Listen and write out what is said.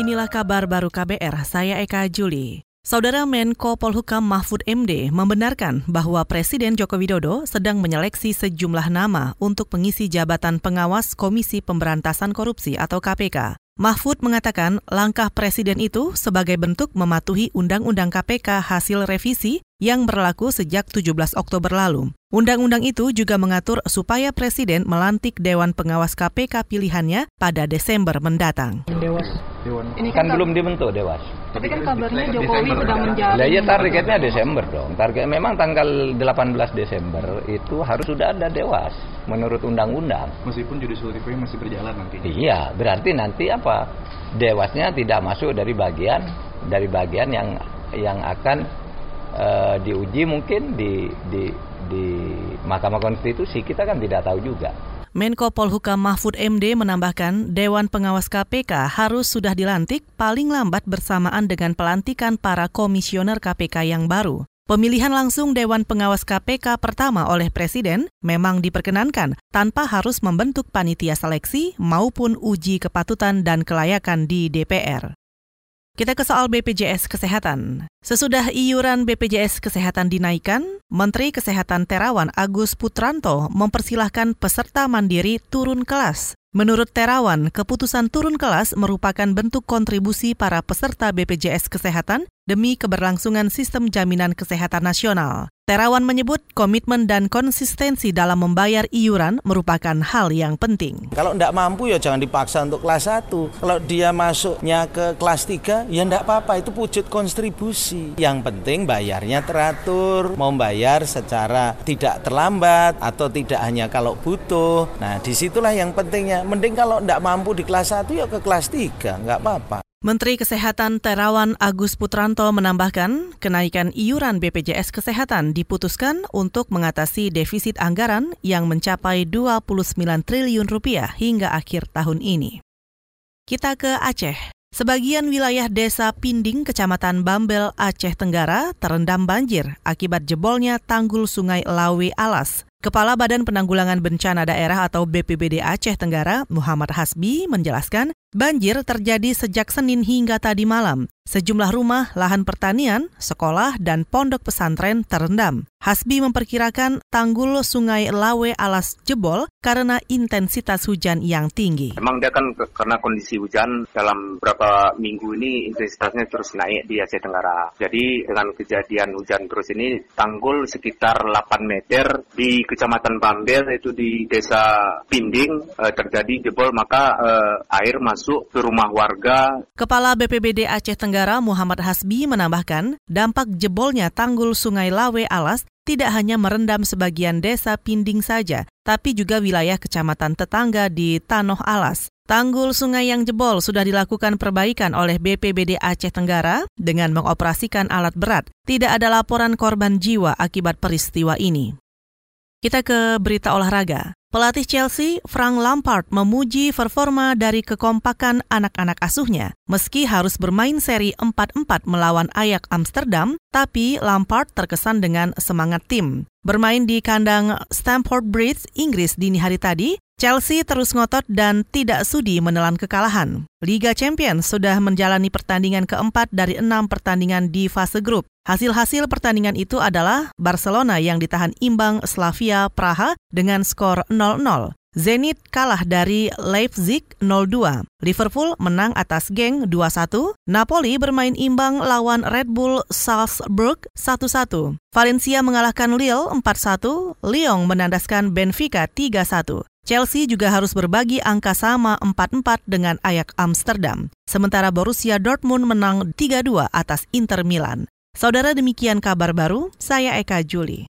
Inilah kabar baru KBR, saya Eka Juli. Saudara Menko Polhukam Mahfud MD membenarkan bahwa Presiden Joko Widodo sedang menyeleksi sejumlah nama untuk pengisi jabatan pengawas Komisi Pemberantasan Korupsi atau KPK. Mahfud mengatakan langkah presiden itu sebagai bentuk mematuhi Undang-Undang KPK hasil revisi yang berlaku sejak 17 Oktober lalu. Undang-undang itu juga mengatur supaya presiden melantik Dewan Pengawas KPK pilihannya pada Desember mendatang. Dewas. Dewan. Ini kan kan belum dibentuk Dewas. Tapi kan kabarnya Jokowi sedang menjalin. Lah ya targetnya Desember dong. Target memang tanggal 18 Desember itu harus sudah ada Dewas menurut undang-undang. Meskipun judicial review masih berjalan nanti. Iya, berarti nanti apa? Dewasnya tidak masuk dari bagian dari bagian yang yang akan eh, diuji mungkin di di di Mahkamah Konstitusi kita kan tidak tahu juga. Menko Polhukam Mahfud MD menambahkan Dewan Pengawas KPK harus sudah dilantik paling lambat bersamaan dengan pelantikan para komisioner KPK yang baru. Pemilihan langsung Dewan Pengawas KPK pertama oleh Presiden memang diperkenankan tanpa harus membentuk panitia seleksi maupun uji kepatutan dan kelayakan di DPR. Kita ke soal BPJS Kesehatan. Sesudah iuran BPJS Kesehatan dinaikkan, Menteri Kesehatan Terawan Agus Putranto mempersilahkan peserta mandiri turun kelas. Menurut Terawan, keputusan turun kelas merupakan bentuk kontribusi para peserta BPJS Kesehatan demi keberlangsungan sistem jaminan kesehatan nasional. Terawan menyebut komitmen dan konsistensi dalam membayar iuran merupakan hal yang penting. Kalau tidak mampu ya jangan dipaksa untuk kelas 1. Kalau dia masuknya ke kelas 3 ya tidak apa-apa itu wujud kontribusi. Yang penting bayarnya teratur, mau bayar secara tidak terlambat atau tidak hanya kalau butuh. Nah di situlah yang pentingnya. Mending kalau tidak mampu di kelas 1 ya ke kelas 3, nggak apa-apa. Menteri Kesehatan Terawan Agus Putranto menambahkan, kenaikan iuran BPJS Kesehatan diputuskan untuk mengatasi defisit anggaran yang mencapai 29 triliun rupiah hingga akhir tahun ini. Kita ke Aceh. Sebagian wilayah desa Pinding, Kecamatan Bambel, Aceh Tenggara terendam banjir akibat jebolnya tanggul sungai Lawe Alas. Kepala Badan Penanggulangan Bencana Daerah atau BPBD Aceh Tenggara, Muhammad Hasbi, menjelaskan banjir terjadi sejak Senin hingga tadi malam. Sejumlah rumah, lahan pertanian, sekolah, dan pondok pesantren terendam. Hasbi memperkirakan tanggul sungai Lawe alas jebol karena intensitas hujan yang tinggi. Memang dia kan karena kondisi hujan dalam beberapa minggu ini intensitasnya terus naik di Aceh Tenggara. Jadi dengan kejadian hujan terus ini tanggul sekitar 8 meter di Kecamatan Bambel itu di Desa Pinding eh, terjadi jebol maka eh, air masuk ke rumah warga Kepala BPBD Aceh Tenggara Muhammad Hasbi menambahkan, dampak jebolnya tanggul Sungai Lawe Alas tidak hanya merendam sebagian desa Pinding saja, tapi juga wilayah kecamatan tetangga di Tanoh Alas. Tanggul sungai yang jebol sudah dilakukan perbaikan oleh BPBD Aceh Tenggara dengan mengoperasikan alat berat. Tidak ada laporan korban jiwa akibat peristiwa ini. Kita ke berita olahraga. Pelatih Chelsea, Frank Lampard, memuji performa dari kekompakan anak-anak asuhnya. Meski harus bermain seri 4-4 melawan Ajax Amsterdam, tapi Lampard terkesan dengan semangat tim. Bermain di kandang Stamford Bridge, Inggris dini hari tadi, Chelsea terus ngotot dan tidak sudi menelan kekalahan. Liga Champions sudah menjalani pertandingan keempat dari enam pertandingan di fase grup. Hasil-hasil pertandingan itu adalah Barcelona yang ditahan imbang Slavia Praha dengan skor 0-0. Zenit kalah dari Leipzig 0-2. Liverpool menang atas Geng 2-1. Napoli bermain imbang lawan Red Bull Salzburg 1-1. Valencia mengalahkan Lille 4-1. Lyon menandaskan Benfica 3-1. Chelsea juga harus berbagi angka sama 4-4 dengan Ajax Amsterdam. Sementara Borussia Dortmund menang 3-2 atas Inter Milan. Saudara demikian kabar baru, saya Eka Juli.